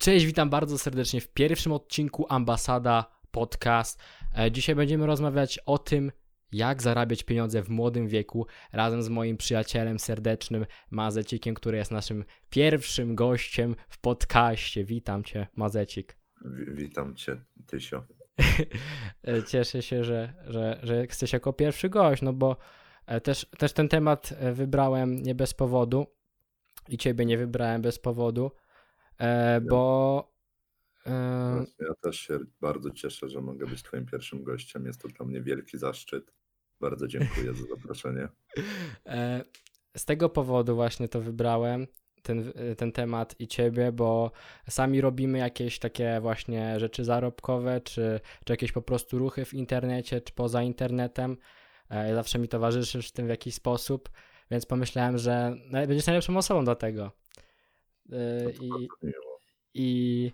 Cześć, witam bardzo serdecznie w pierwszym odcinku Ambasada Podcast. E, dzisiaj będziemy rozmawiać o tym, jak zarabiać pieniądze w młodym wieku razem z moim przyjacielem serdecznym Mazecikiem, który jest naszym pierwszym gościem w podcaście. Witam cię, Mazecik. Witam cię, Tysio. E, cieszę się, że, że, że jesteś jako pierwszy gość, no bo e, też, też ten temat wybrałem nie bez powodu i ciebie nie wybrałem bez powodu E, bo. E, ja też się bardzo cieszę, że mogę być Twoim pierwszym gościem. Jest to dla mnie wielki zaszczyt. Bardzo dziękuję za zaproszenie. E, z tego powodu właśnie to wybrałem, ten, ten temat i ciebie, bo sami robimy jakieś takie właśnie rzeczy zarobkowe, czy, czy jakieś po prostu ruchy w internecie, czy poza internetem. Zawsze mi towarzyszysz w tym w jakiś sposób, więc pomyślałem, że będziesz najlepszą osobą do tego. E, I, i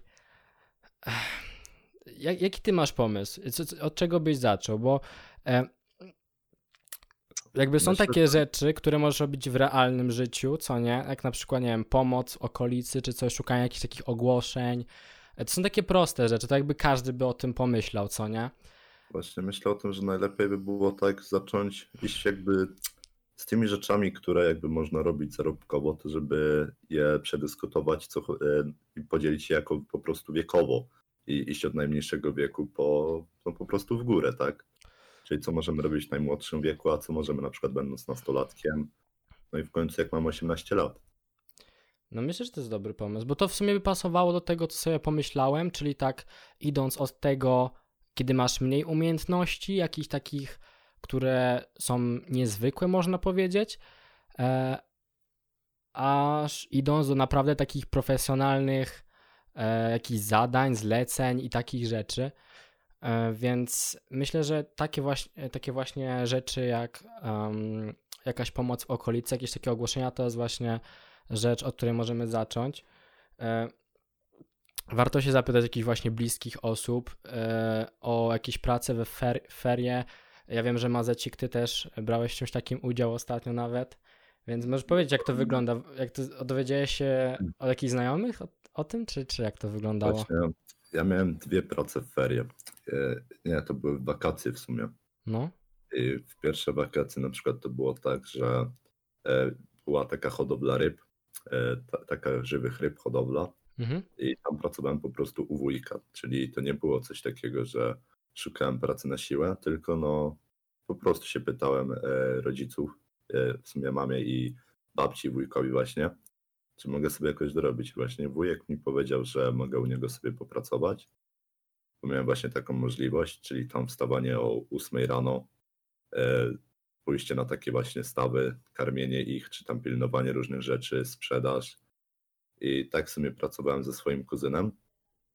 jak, jaki ty masz pomysł? Od czego byś zaczął? Bo e, jakby są Myślę, takie rzeczy, które możesz robić w realnym życiu, co nie? Jak na przykład, nie wiem, pomoc okolicy, czy coś, szukanie jakichś takich ogłoszeń. E, to są takie proste rzeczy, to jakby każdy by o tym pomyślał, co nie? Właśnie myślę o tym, że najlepiej by było tak zacząć iść jakby z tymi rzeczami, które jakby można robić zarobkowo, to żeby je przedyskutować co, e, i podzielić się jako po prostu wiekowo i iść od najmniejszego wieku po, no po prostu w górę, tak? Czyli co możemy robić w najmłodszym wieku, a co możemy na przykład będąc nastolatkiem, no i w końcu jak mam 18 lat. No myślę, że to jest dobry pomysł, bo to w sumie by pasowało do tego, co sobie pomyślałem, czyli tak idąc od tego, kiedy masz mniej umiejętności, jakichś takich które są niezwykłe, można powiedzieć, e, aż idąc do naprawdę takich profesjonalnych e, jakichś zadań, zleceń i takich rzeczy. E, więc myślę, że takie właśnie, takie właśnie rzeczy jak um, jakaś pomoc w okolicy, jakieś takie ogłoszenia, to jest właśnie rzecz, od której możemy zacząć. Warto się zapytać jakichś właśnie bliskich osób o jakieś prace we fer ferie, ja wiem, że Mazecik, ty też brałeś w czymś takim udział ostatnio nawet, więc możesz powiedzieć, jak to wygląda? Jak to dowiedziałeś się od jakichś znajomych o, o tym, czy, czy jak to wyglądało? Właśnie, ja miałem dwie prace w ferie. E, nie, to były wakacje w sumie. No. I w pierwsze wakacje na przykład to było tak, że e, była taka hodowla ryb, e, taka żywych ryb hodowla mhm. i tam pracowałem po prostu u wujka, czyli to nie było coś takiego, że szukałem pracy na siłę, tylko no po prostu się pytałem e, rodziców, e, w sumie mamie i babci, wujkowi właśnie, czy mogę sobie jakoś dorobić. Właśnie wujek mi powiedział, że mogę u niego sobie popracować, bo miałem właśnie taką możliwość, czyli tam wstawanie o 8 rano, e, pójście na takie właśnie stawy, karmienie ich, czy tam pilnowanie różnych rzeczy, sprzedaż. I tak sobie pracowałem ze swoim kuzynem.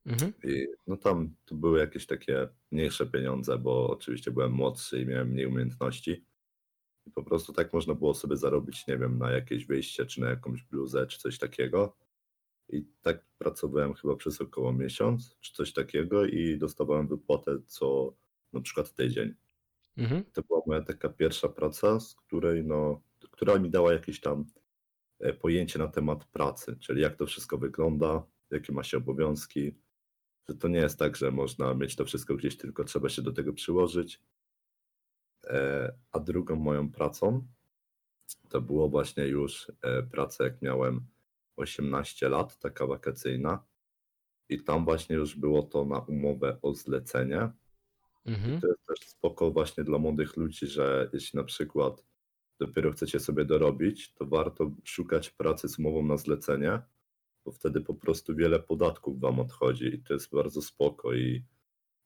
Mhm. I no tam to były jakieś takie mniejsze pieniądze, bo oczywiście byłem młodszy i miałem mniej umiejętności. I po prostu tak można było sobie zarobić, nie wiem, na jakieś wyjście, czy na jakąś bluzę, czy coś takiego. I tak pracowałem chyba przez około miesiąc, czy coś takiego, i dostawałem wypłatę co na przykład tydzień. Mhm. To była moja taka pierwsza praca, z której, no, która mi dała jakieś tam e, pojęcie na temat pracy, czyli jak to wszystko wygląda, jakie ma się obowiązki, że to nie jest tak, że można mieć to wszystko gdzieś, tylko trzeba się do tego przyłożyć. E, a drugą moją pracą to było właśnie już e, praca, jak miałem 18 lat, taka wakacyjna. I tam właśnie już było to na umowę o zlecenie. Mhm. to jest też spoko właśnie dla młodych ludzi, że jeśli na przykład dopiero chcecie sobie dorobić, to warto szukać pracy z umową na zlecenie, bo wtedy po prostu wiele podatków wam odchodzi i to jest bardzo spoko i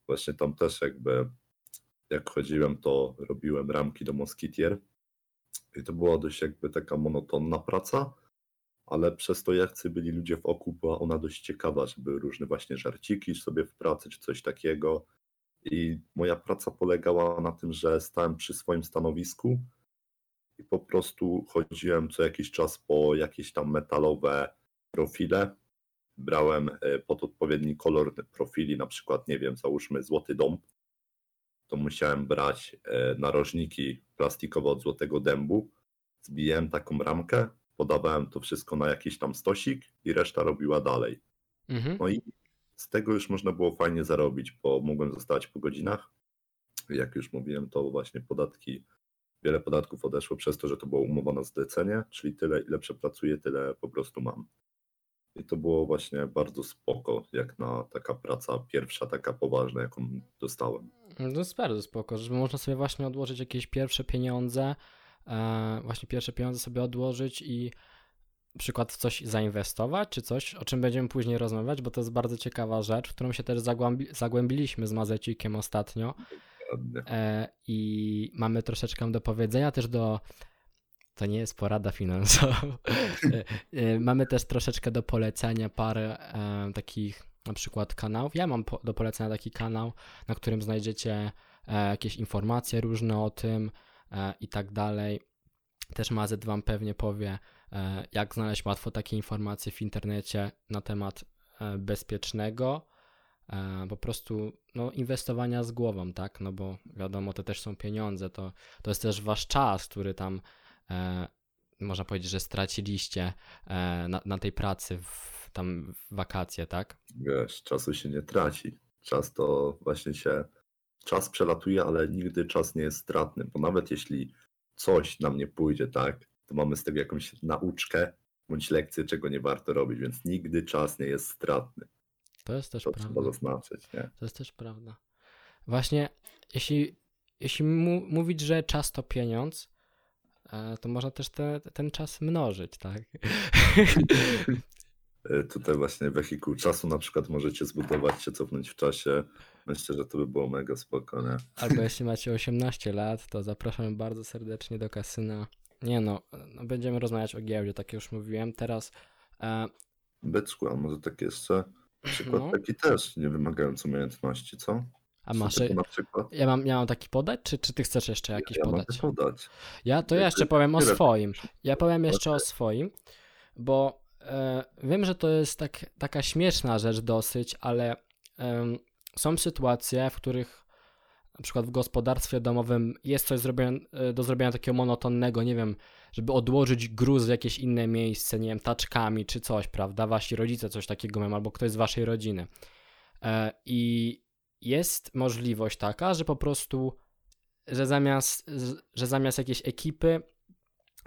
właśnie tam też jakby jak chodziłem, to robiłem ramki do Moskitier i to była dość jakby taka monotonna praca, ale przez to jak byli ludzie w oku, była ona dość ciekawa, żeby różne właśnie żarciki sobie w pracy czy coś takiego i moja praca polegała na tym, że stałem przy swoim stanowisku i po prostu chodziłem co jakiś czas po jakieś tam metalowe profile. Brałem e, pod odpowiedni kolor profili, na przykład, nie wiem, załóżmy złoty dąb, to musiałem brać e, narożniki plastikowe od złotego dębu, zbijałem taką ramkę, podawałem to wszystko na jakiś tam stosik i reszta robiła dalej. Mhm. No i z tego już można było fajnie zarobić, bo mogłem zostać po godzinach. Jak już mówiłem, to właśnie podatki, wiele podatków odeszło przez to, że to była umowa na zlecenie, czyli tyle, ile przepracuję, tyle po prostu mam. I to było właśnie bardzo spoko, jak na taka praca pierwsza, taka poważna, jaką dostałem. To jest bardzo spoko, że można sobie właśnie odłożyć jakieś pierwsze pieniądze, e, właśnie pierwsze pieniądze sobie odłożyć i na przykład w coś zainwestować, czy coś, o czym będziemy później rozmawiać, bo to jest bardzo ciekawa rzecz, w którą się też zagłębi zagłębiliśmy z Mazecikiem ostatnio. E, I mamy troszeczkę do powiedzenia też do. To nie jest porada finansowa. E, e, mamy też troszeczkę do polecenia parę e, takich na przykład kanałów. Ja mam po, do polecenia taki kanał, na którym znajdziecie e, jakieś informacje różne o tym e, i tak dalej. Też Mazet Wam pewnie powie, E, jak znaleźć łatwo takie informacje w internecie na temat bezpiecznego, po prostu no, inwestowania z głową, tak? No bo wiadomo, to też są pieniądze, to, to jest też wasz czas, który tam można powiedzieć, że straciliście na, na tej pracy w, tam w wakacje, tak? Wiesz, czasu się nie traci. Czas to właśnie się. Czas przelatuje, ale nigdy czas nie jest stratny, bo nawet jeśli coś nam nie pójdzie tak, to mamy z tego jakąś nauczkę bądź lekcję, czego nie warto robić, więc nigdy czas nie jest stratny. To jest też to prawda. trzeba zaznaczyć, nie? To jest też prawda. Właśnie, jeśli, jeśli mu, mówić, że czas to pieniądz, e, to można też te, ten czas mnożyć, tak? E, tutaj właśnie wehikuł czasu na przykład możecie zbudować się, cofnąć w czasie. Myślę, że to by było mega spokojne. Albo jeśli macie 18 lat, to zapraszam bardzo serdecznie do kasyna nie no, no, będziemy rozmawiać o giełdzie, tak już mówiłem. Teraz. E... Byczku, a może tak jeszcze przykład no. taki też, nie wymagając umiejętności, co? A masz. Na przykład? Ja mam, ja mam taki podać, czy, czy ty chcesz jeszcze jakiś ja podać? Mogę podać? Ja to ja jeszcze powiem o swoim. Ja powiem jeszcze o swoim, bo e, wiem, że to jest tak, taka śmieszna rzecz dosyć, ale e, są sytuacje, w których na przykład w gospodarstwie domowym jest coś zrobione, do zrobienia takiego monotonnego, nie wiem, żeby odłożyć gruz w jakieś inne miejsce, nie wiem, taczkami czy coś, prawda? Wasi rodzice coś takiego mają, albo ktoś z waszej rodziny. E, I jest możliwość taka, że po prostu, że zamiast, że zamiast jakiejś ekipy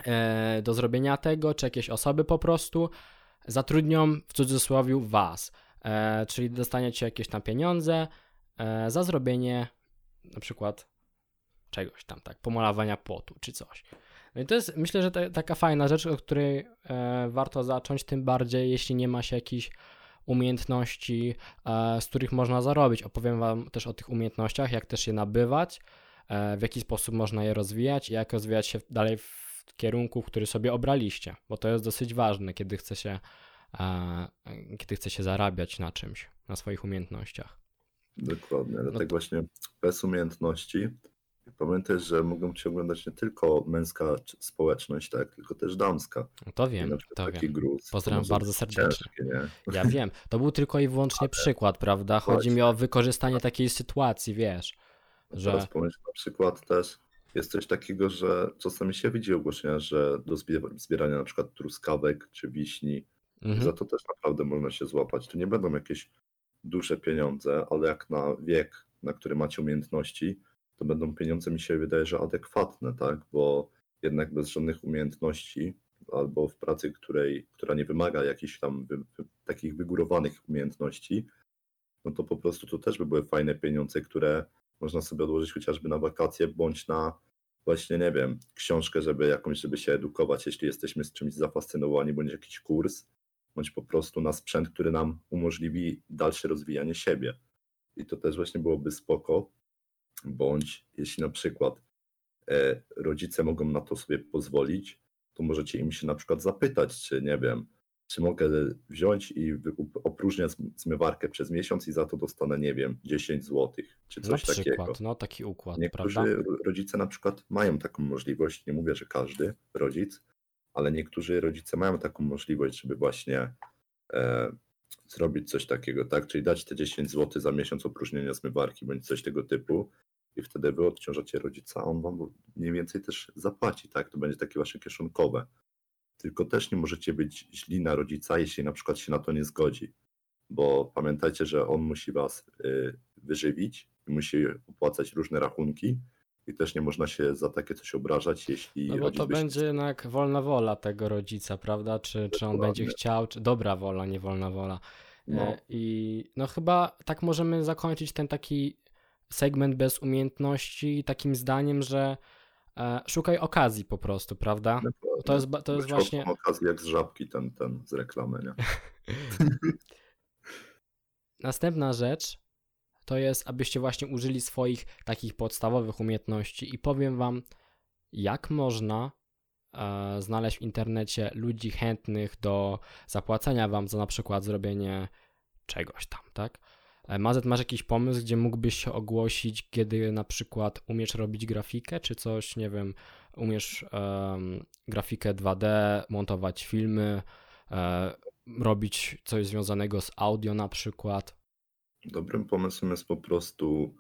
e, do zrobienia tego, czy jakieś osoby po prostu, zatrudnią w cudzysłowie was. E, czyli dostaniecie jakieś tam pieniądze za zrobienie na przykład czegoś tam, tak, pomalowania płotu czy coś. No i to jest, myślę, że taka fajna rzecz, od której e, warto zacząć, tym bardziej, jeśli nie ma się jakichś umiejętności, e, z których można zarobić. Opowiem Wam też o tych umiejętnościach, jak też je nabywać, e, w jaki sposób można je rozwijać i jak rozwijać się dalej w kierunku, który sobie obraliście, bo to jest dosyć ważne, kiedy chce się, e, kiedy chce się zarabiać na czymś, na swoich umiejętnościach. Dokładnie, no dlatego no. właśnie bez umiejętności pamiętaj, że mogą cię oglądać nie tylko męska społeczność, tak, tylko też damska. No to wiem, to wiem. Gruz, Pozdrawiam bardzo serdecznie. Ciężkie, ja wiem, to był tylko i wyłącznie Ale... przykład, prawda? Chodzi właśnie. mi o wykorzystanie takiej sytuacji, wiesz, że... Teraz pomyśl na przykład też, jest coś takiego, że czasami się widzi ogłoszenia, że do zbierania na przykład truskawek czy wiśni, mhm. za to też naprawdę można się złapać. To nie będą jakieś duże pieniądze, ale jak na wiek, na który macie umiejętności, to będą pieniądze, mi się wydaje, że adekwatne, tak? Bo jednak bez żadnych umiejętności albo w pracy, której, która nie wymaga jakichś tam wy, takich wygórowanych umiejętności, no to po prostu to też by były fajne pieniądze, które można sobie odłożyć chociażby na wakacje, bądź na właśnie, nie wiem, książkę, żeby jakąś, żeby się edukować, jeśli jesteśmy z czymś zafascynowani, bądź jakiś kurs, bądź po prostu na sprzęt, który nam umożliwi dalsze rozwijanie siebie. I to też właśnie byłoby spoko, bądź jeśli na przykład e, rodzice mogą na to sobie pozwolić, to możecie im się na przykład zapytać, czy nie wiem, czy mogę wziąć i opróżniać zmywarkę przez miesiąc i za to dostanę, nie wiem, 10 zł, czy coś na przykład, takiego. No taki układ, Niektórzy prawda? rodzice na przykład mają taką możliwość, nie mówię, że każdy rodzic, ale niektórzy rodzice mają taką możliwość, żeby właśnie e, zrobić coś takiego, tak? Czyli dać te 10 zł za miesiąc opróżnienia zmywarki bądź coś tego typu i wtedy wy odciążacie rodzica, on wam mniej więcej też zapłaci, tak? To będzie takie wasze kieszonkowe. Tylko też nie możecie być źli na rodzica, jeśli na przykład się na to nie zgodzi. bo pamiętajcie, że on musi was y, wyżywić, musi opłacać różne rachunki i też nie można się za takie coś obrażać, jeśli. No bo to będzie jednak wolna wola tego rodzica, prawda? Czy, czy on będzie chciał, czy dobra wola, nie wolna wola. No. E, I no chyba tak możemy zakończyć ten taki segment bez umiejętności takim zdaniem, że e, szukaj okazji po prostu, prawda? To jest, to jest właśnie. okazji jak z żabki ten, ten z reklamy, nie? Następna rzecz to jest, abyście właśnie użyli swoich takich podstawowych umiejętności i powiem wam, jak można e, znaleźć w internecie ludzi chętnych do zapłacenia wam za na przykład zrobienie czegoś tam, tak? E, Mazet, masz jakiś pomysł, gdzie mógłbyś się ogłosić, kiedy na przykład umiesz robić grafikę, czy coś, nie wiem, umiesz um, grafikę 2D, montować filmy, e, robić coś związanego z audio na przykład? Dobrym pomysłem jest po prostu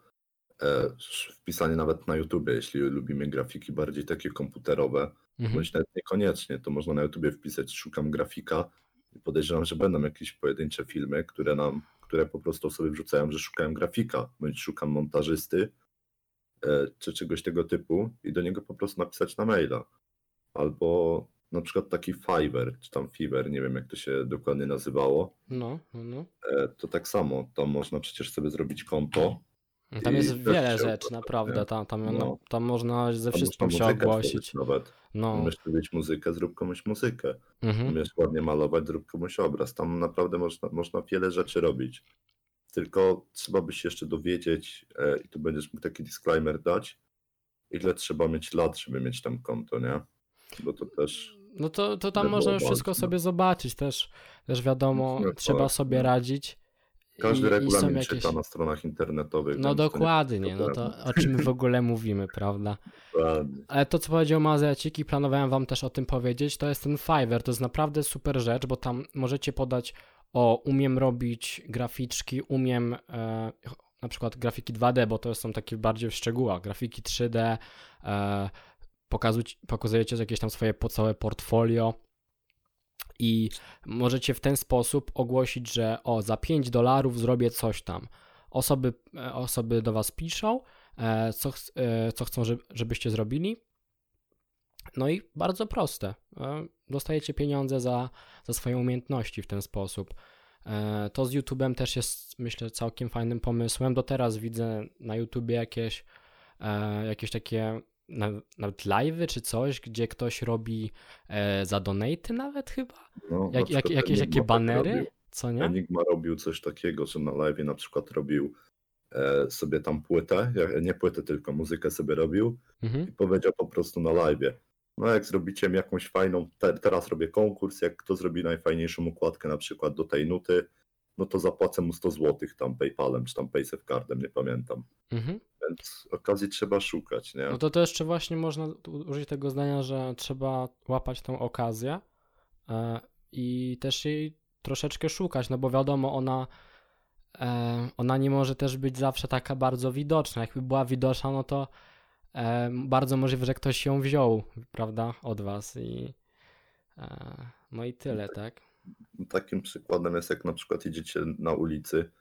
e, wpisanie nawet na YouTube, jeśli lubimy grafiki bardziej takie komputerowe, mhm. bądź nawet niekoniecznie, to można na YouTube wpisać szukam grafika i podejrzewam, że będą jakieś pojedyncze filmy, które nam, które po prostu sobie wrzucają, że szukają grafika, bądź szukam montażysty, e, czy czegoś tego typu i do niego po prostu napisać na maila. Albo na przykład taki Fiverr, czy tam Fiverr, nie wiem jak to się dokładnie nazywało. No, no, no. E, to tak samo, tam można przecież sobie zrobić konto. Tam jest wiele rzeczy, naprawdę. Tam, tam, no. tam można ze wszystkim się ogłosić. Nawet. No. Umiesz robić muzykę, zrób komuś muzykę. Mhm. Umiesz ładnie malować, zrób komuś obraz. Tam naprawdę można, można wiele rzeczy robić. Tylko trzeba by się jeszcze dowiedzieć, e, i tu będziesz mógł taki disclaimer dać, ile trzeba mieć lat, żeby mieć tam konto, nie? Bo to też no to, to tam można już wszystko sobie zobaczyć też. Też wiadomo, no, trzeba sobie no. radzić. Każdy I, regulamin i jakieś... czyta na stronach internetowych. No dokładnie, no to o czym w ogóle mówimy, prawda? Dokładnie. Ale to, co powiedział Mazjacik i planowałem wam też o tym powiedzieć, to jest ten Fiverr. To jest naprawdę super rzecz, bo tam możecie podać o umiem robić graficzki, umiem e, na przykład grafiki 2D, bo to są takie bardziej w szczegółach, grafiki 3D, e, pokazujecie jakieś tam swoje całe portfolio i możecie w ten sposób ogłosić, że o, za 5 dolarów zrobię coś tam. Osoby, e, osoby do Was piszą, e, co, e, co chcą, żebyście zrobili. No i bardzo proste. Dostajecie pieniądze za, za swoje umiejętności w ten sposób. To z YouTube'em też jest, myślę, całkiem fajnym pomysłem. Do teraz widzę na YouTubie jakieś, jakieś takie nawet live'y czy coś, gdzie ktoś robi e, za donaty nawet chyba? No, jak, jak, jakieś takie banery? Robił, co nie? Enigma robił coś takiego, że na live na przykład robił e, sobie tam płytę, nie płytę, tylko muzykę sobie robił mhm. i powiedział po prostu na live. No jak zrobicie mi jakąś fajną, te, teraz robię konkurs, jak kto zrobi najfajniejszą układkę na przykład do tej nuty, no to zapłacę mu 100 zł tam PayPalem czy tam PaySafeCardem, nie pamiętam. Mhm. Więc okazji trzeba szukać, nie? No to to jeszcze właśnie można użyć tego zdania, że trzeba łapać tą okazję e, i też jej troszeczkę szukać, no bo wiadomo, ona e, ona nie może też być zawsze taka bardzo widoczna. Jakby była widoczna, no to e, bardzo możliwe, że ktoś ją wziął, prawda, od was i no i tyle, tak? Takim przykładem jest jak na przykład idziecie na ulicy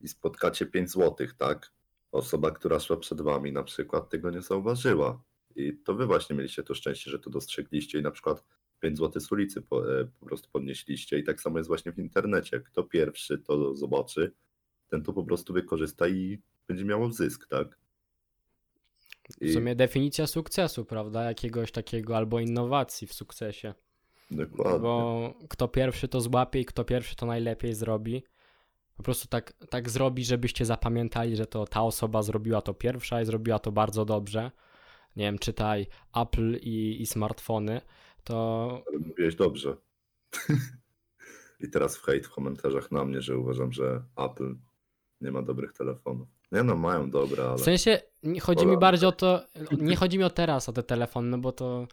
i spotkacie 5 złotych, tak? Osoba, która szła przed wami na przykład tego nie zauważyła. I to wy właśnie mieliście to szczęście, że to dostrzegliście i na przykład 5 zł z ulicy po, e, po prostu podnieśliście. I tak samo jest właśnie w internecie. Kto pierwszy to zobaczy, ten to po prostu wykorzysta i będzie miał zysk, tak? I... W sumie definicja sukcesu, prawda? Jakiegoś takiego albo innowacji w sukcesie. Dokładnie. Bo kto pierwszy to złapie i kto pierwszy to najlepiej zrobi. Po prostu tak, tak zrobi, żebyście zapamiętali, że to ta osoba zrobiła to pierwsza i zrobiła to bardzo dobrze. Nie wiem, czytaj Apple i, i smartfony, to... Ale mówiłeś dobrze. I teraz w hejt w komentarzach na mnie, że uważam, że Apple nie ma dobrych telefonów. Nie no, mają dobre, ale... W sensie, chodzi mi bardziej o to, nie chodzi mi o teraz, o te telefony, no bo to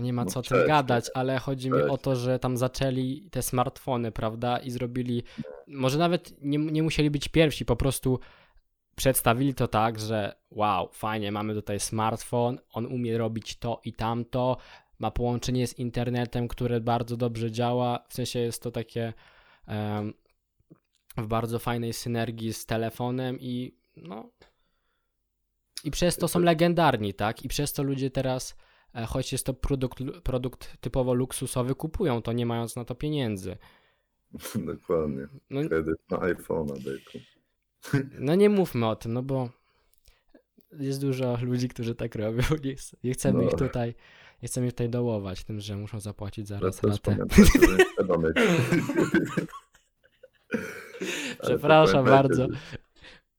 nie ma no co o tym gadać, ale chodzi mi o to, że tam zaczęli te smartfony, prawda, i zrobili, może nawet nie, nie musieli być pierwsi, po prostu przedstawili to tak, że wow, fajnie, mamy tutaj smartfon, on umie robić to i tamto, ma połączenie z internetem, które bardzo dobrze działa, w sensie jest to takie um, w bardzo fajnej synergii z telefonem i no i przez to są legendarni, tak? I przez to ludzie teraz, choć jest to produkt, produkt typowo luksusowy, kupują to, nie mając na to pieniędzy. Dokładnie. No, Kredyt na iPhone'a, byku. No nie mówmy o tym, no bo jest dużo ludzi, którzy tak robią. Nie, nie chcemy no. ich tutaj nie chcemy ich tutaj dołować tym, że muszą zapłacić zaraz ratę. Przepraszam bardzo.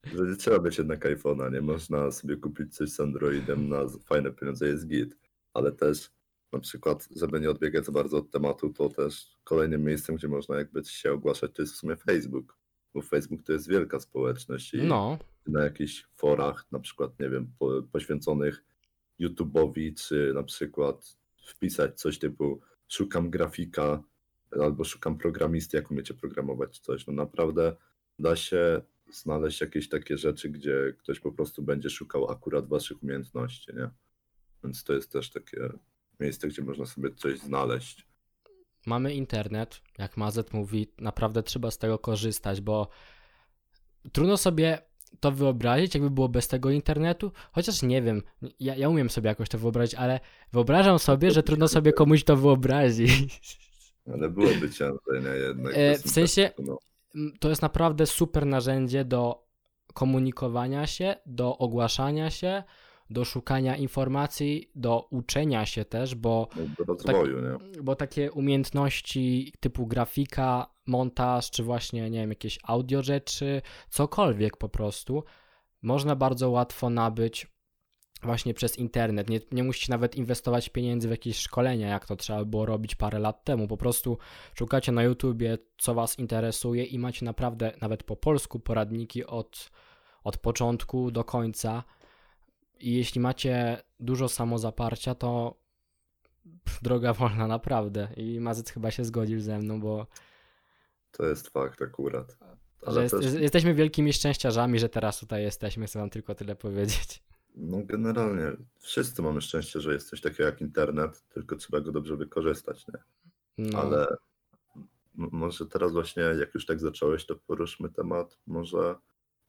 Że nie trzeba mieć jednak iPhone'a, nie można sobie kupić coś z Androidem na fajne pieniądze, jest git, ale też na przykład, żeby nie odbiegać za bardzo od tematu, to też kolejnym miejscem, gdzie można jakby się ogłaszać, to jest w sumie Facebook, bo Facebook to jest wielka społeczność i no. na jakichś forach, na przykład, nie wiem, po, poświęconych YouTube'owi, czy na przykład wpisać coś typu szukam grafika albo szukam programisty, jak umiecie programować coś. No naprawdę da się znaleźć jakieś takie rzeczy, gdzie ktoś po prostu będzie szukał akurat waszych umiejętności, nie? Więc to jest też takie miejsce, gdzie można sobie coś znaleźć. Mamy internet, jak Mazet mówi, naprawdę trzeba z tego korzystać, bo trudno sobie to wyobrazić, jakby było bez tego internetu? Chociaż nie wiem, ja, ja umiem sobie jakoś to wyobrazić, ale wyobrażam sobie, że trudno sobie komuś to wyobrazić. Ale byłoby ciężej, nie jednak. E, w sensie, no. to jest naprawdę super narzędzie do komunikowania się, do ogłaszania się, do szukania informacji, do uczenia się też, bo, do rozwoju, tak, nie? bo takie umiejętności typu grafika, montaż, czy właśnie, nie wiem, jakieś audio rzeczy, cokolwiek po prostu, można bardzo łatwo nabyć właśnie przez internet. Nie, nie musicie nawet inwestować pieniędzy w jakieś szkolenia, jak to trzeba było robić parę lat temu. Po prostu szukacie na YouTubie, co Was interesuje i macie naprawdę nawet po polsku poradniki od, od początku do końca. I jeśli macie dużo samozaparcia, to droga wolna naprawdę. I Mazyc chyba się zgodził ze mną, bo to jest fakt akurat. Ale jest, też... Jesteśmy wielkimi szczęściarzami, że teraz tutaj jesteśmy, chcę wam tylko tyle powiedzieć. No generalnie wszyscy mamy szczęście, że jest coś takiego jak internet, tylko trzeba go dobrze wykorzystać, nie? No. Ale może teraz właśnie, jak już tak zacząłeś, to poruszmy temat może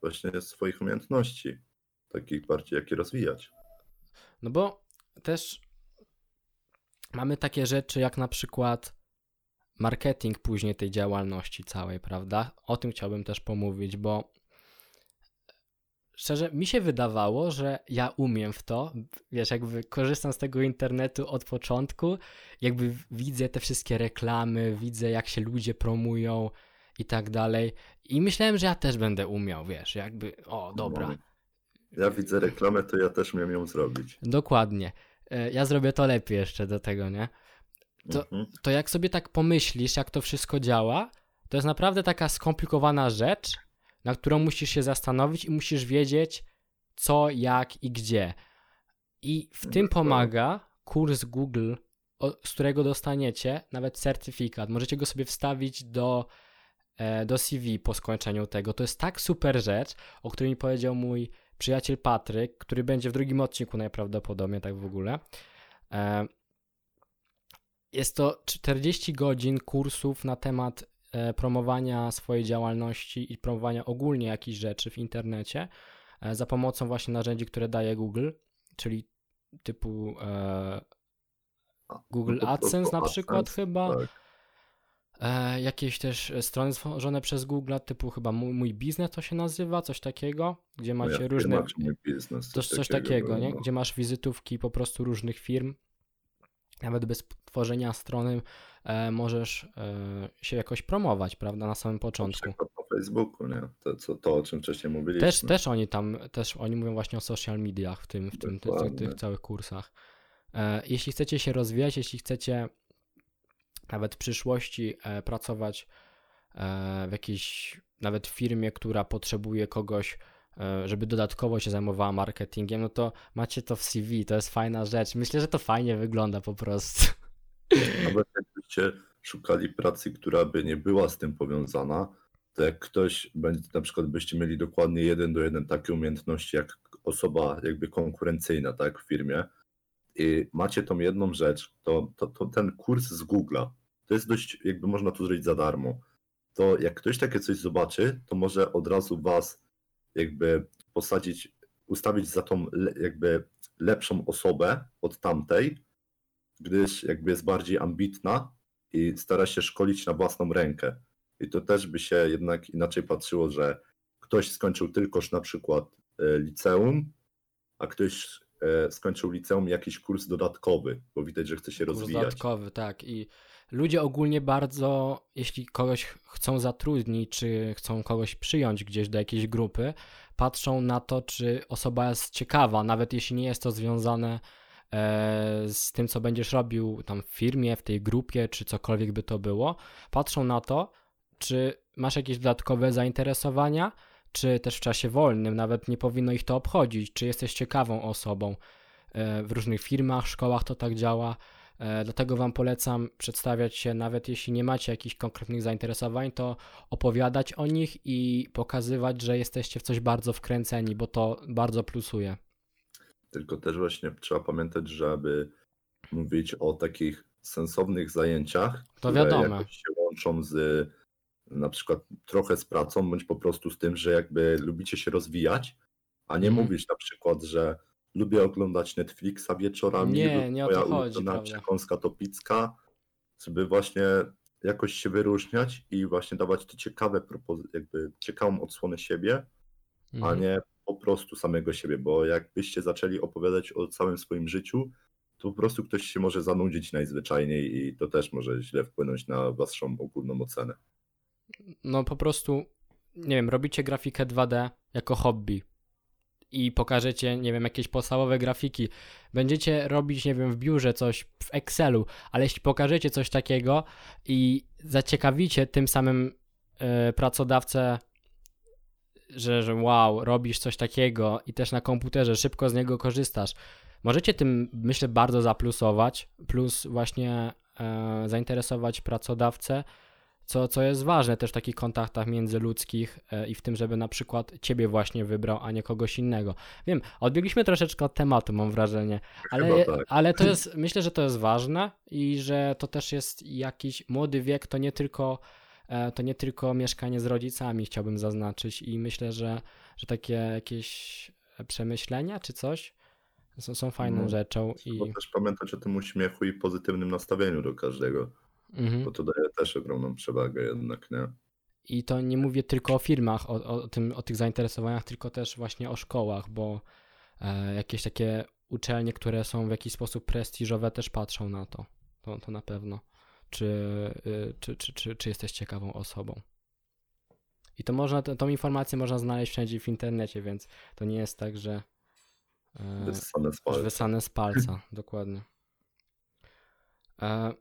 właśnie swoich umiejętności, takich bardziej, jak je rozwijać. No bo też mamy takie rzeczy jak na przykład marketing później tej działalności całej, prawda? O tym chciałbym też pomówić, bo szczerze, mi się wydawało, że ja umiem w to, wiesz, jakby korzystam z tego internetu od początku, jakby widzę te wszystkie reklamy, widzę jak się ludzie promują i tak dalej i myślałem, że ja też będę umiał, wiesz, jakby, o, dobra. Ja widzę reklamę, to ja też umiem ją zrobić. Dokładnie. E, ja zrobię to lepiej jeszcze do tego, nie? to, mhm. to jak sobie tak pomyślisz, jak to wszystko działa, to jest naprawdę taka skomplikowana rzecz, na którą musisz się zastanowić i musisz wiedzieć, co, jak i gdzie. I w tym pomaga kurs Google, z którego dostaniecie nawet certyfikat. Możecie go sobie wstawić do, e, do CV po skończeniu tego. To jest tak super rzecz, o której mi powiedział mój przyjaciel Patryk, który będzie w drugim odcinku najprawdopodobniej, tak w ogóle. E, jest to 40 godzin kursów na temat e, promowania swojej działalności i promowania ogólnie jakichś rzeczy w internecie e, za pomocą właśnie narzędzi, które daje Google, czyli typu Google AdSense na przykład chyba. Tak. Jakieś też strony stworzone przez Google, typu chyba mój, mój biznes to się nazywa, coś takiego, gdzie macie różne. Mój biznes, coś, coś takiego, takiego nie? No. gdzie masz wizytówki po prostu różnych firm nawet bez tworzenia strony e, możesz e, się jakoś promować, prawda, na samym początku. Na Facebooku, nie? To, co, to, o czym wcześniej mówiliśmy. Też, też oni tam, też oni mówią właśnie o social mediach w tym, w tym tych, tych, tych całych kursach. E, jeśli chcecie się rozwijać, jeśli chcecie nawet w przyszłości e, pracować e, w jakiejś nawet firmie, która potrzebuje kogoś E, żeby dodatkowo się zajmowała marketingiem, no to macie to w CV, to jest fajna rzecz. Myślę, że to fajnie wygląda po prostu. Nawet jakbyście szukali pracy, która by nie była z tym powiązana, to jak ktoś będzie, na przykład byście mieli dokładnie jeden do jeden takie umiejętności jak osoba jakby konkurencyjna, tak, w firmie i macie tą jedną rzecz, to, to, to ten kurs z Google'a, to jest dość, jakby można to zrobić za darmo to jak ktoś takie coś zobaczy, to może od razu was jakby posadzić, ustawić za tą jakby lepszą osobę od tamtej, gdyż jakby jest bardziej ambitna i stara się szkolić na własną rękę. I to też by się jednak inaczej patrzyło, że ktoś skończył tylkoż na przykład e, liceum, a ktoś skończył liceum jakiś kurs dodatkowy, bo widać, że chce się kurs rozwijać. Dodatkowy, tak. I ludzie ogólnie bardzo, jeśli kogoś chcą zatrudnić, czy chcą kogoś przyjąć gdzieś do jakiejś grupy, patrzą na to, czy osoba jest ciekawa, nawet jeśli nie jest to związane e, z tym, co będziesz robił tam w firmie, w tej grupie, czy cokolwiek by to było. Patrzą na to, czy masz jakieś dodatkowe zainteresowania, czy też w czasie wolnym, nawet nie powinno ich to obchodzić, czy jesteś ciekawą osobą. E, w różnych firmach, szkołach to tak działa. E, dlatego Wam polecam przedstawiać się, nawet jeśli nie macie jakichś konkretnych zainteresowań, to opowiadać o nich i pokazywać, że jesteście w coś bardzo wkręceni, bo to bardzo plusuje. Tylko też właśnie trzeba pamiętać, żeby mówić o takich sensownych zajęciach, to które wiadomo. się łączą z na przykład trochę z pracą, bądź po prostu z tym, że jakby lubicie się rozwijać, a nie mm. mówić na przykład, że lubię oglądać Netflixa wieczorami, nie, nie moja chodzi, przekąska to pizka, żeby właśnie jakoś się wyróżniać i właśnie dawać te ciekawe jakby ciekawą odsłonę siebie, mm. a mhm. nie po prostu samego siebie, bo jakbyście zaczęli opowiadać o całym swoim życiu, to po prostu ktoś się może zanudzić najzwyczajniej i to też może źle wpłynąć na waszą ogólną ocenę no po prostu, nie wiem, robicie grafikę 2D jako hobby i pokażecie, nie wiem, jakieś podstawowe grafiki, będziecie robić, nie wiem, w biurze coś w Excelu, ale jeśli pokażecie coś takiego i zaciekawicie tym samym yy, pracodawcę, że, że wow, robisz coś takiego i też na komputerze szybko z niego korzystasz, możecie tym, myślę, bardzo zaplusować, plus właśnie yy, zainteresować pracodawcę co, co jest ważne też w takich kontaktach międzyludzkich e, i w tym, żeby na przykład ciebie właśnie wybrał, a nie kogoś innego. Wiem, odbiegliśmy troszeczkę od tematu, mam wrażenie, ale, tak. ale to jest, myślę, że to jest ważne i że to też jest jakiś młody wiek, to nie tylko e, to nie tylko mieszkanie z rodzicami chciałbym zaznaczyć i myślę, że, że takie jakieś przemyślenia czy coś są, są fajną no, rzeczą. Trzeba i... też pamiętać o tym uśmiechu i pozytywnym nastawieniu do każdego. Mhm. Bo to daje też ogromną przewagę jednak, nie? I to nie mówię tylko o firmach, o, o, tym, o tych zainteresowaniach, tylko też właśnie o szkołach, bo e, jakieś takie uczelnie, które są w jakiś sposób prestiżowe, też patrzą na to. To, to na pewno. Czy, y, czy, czy, czy, czy jesteś ciekawą osobą. I to można, tą informację można znaleźć wszędzie w internecie, więc to nie jest tak, że. E, wysane z palca. Wysane z palca, dokładnie. E,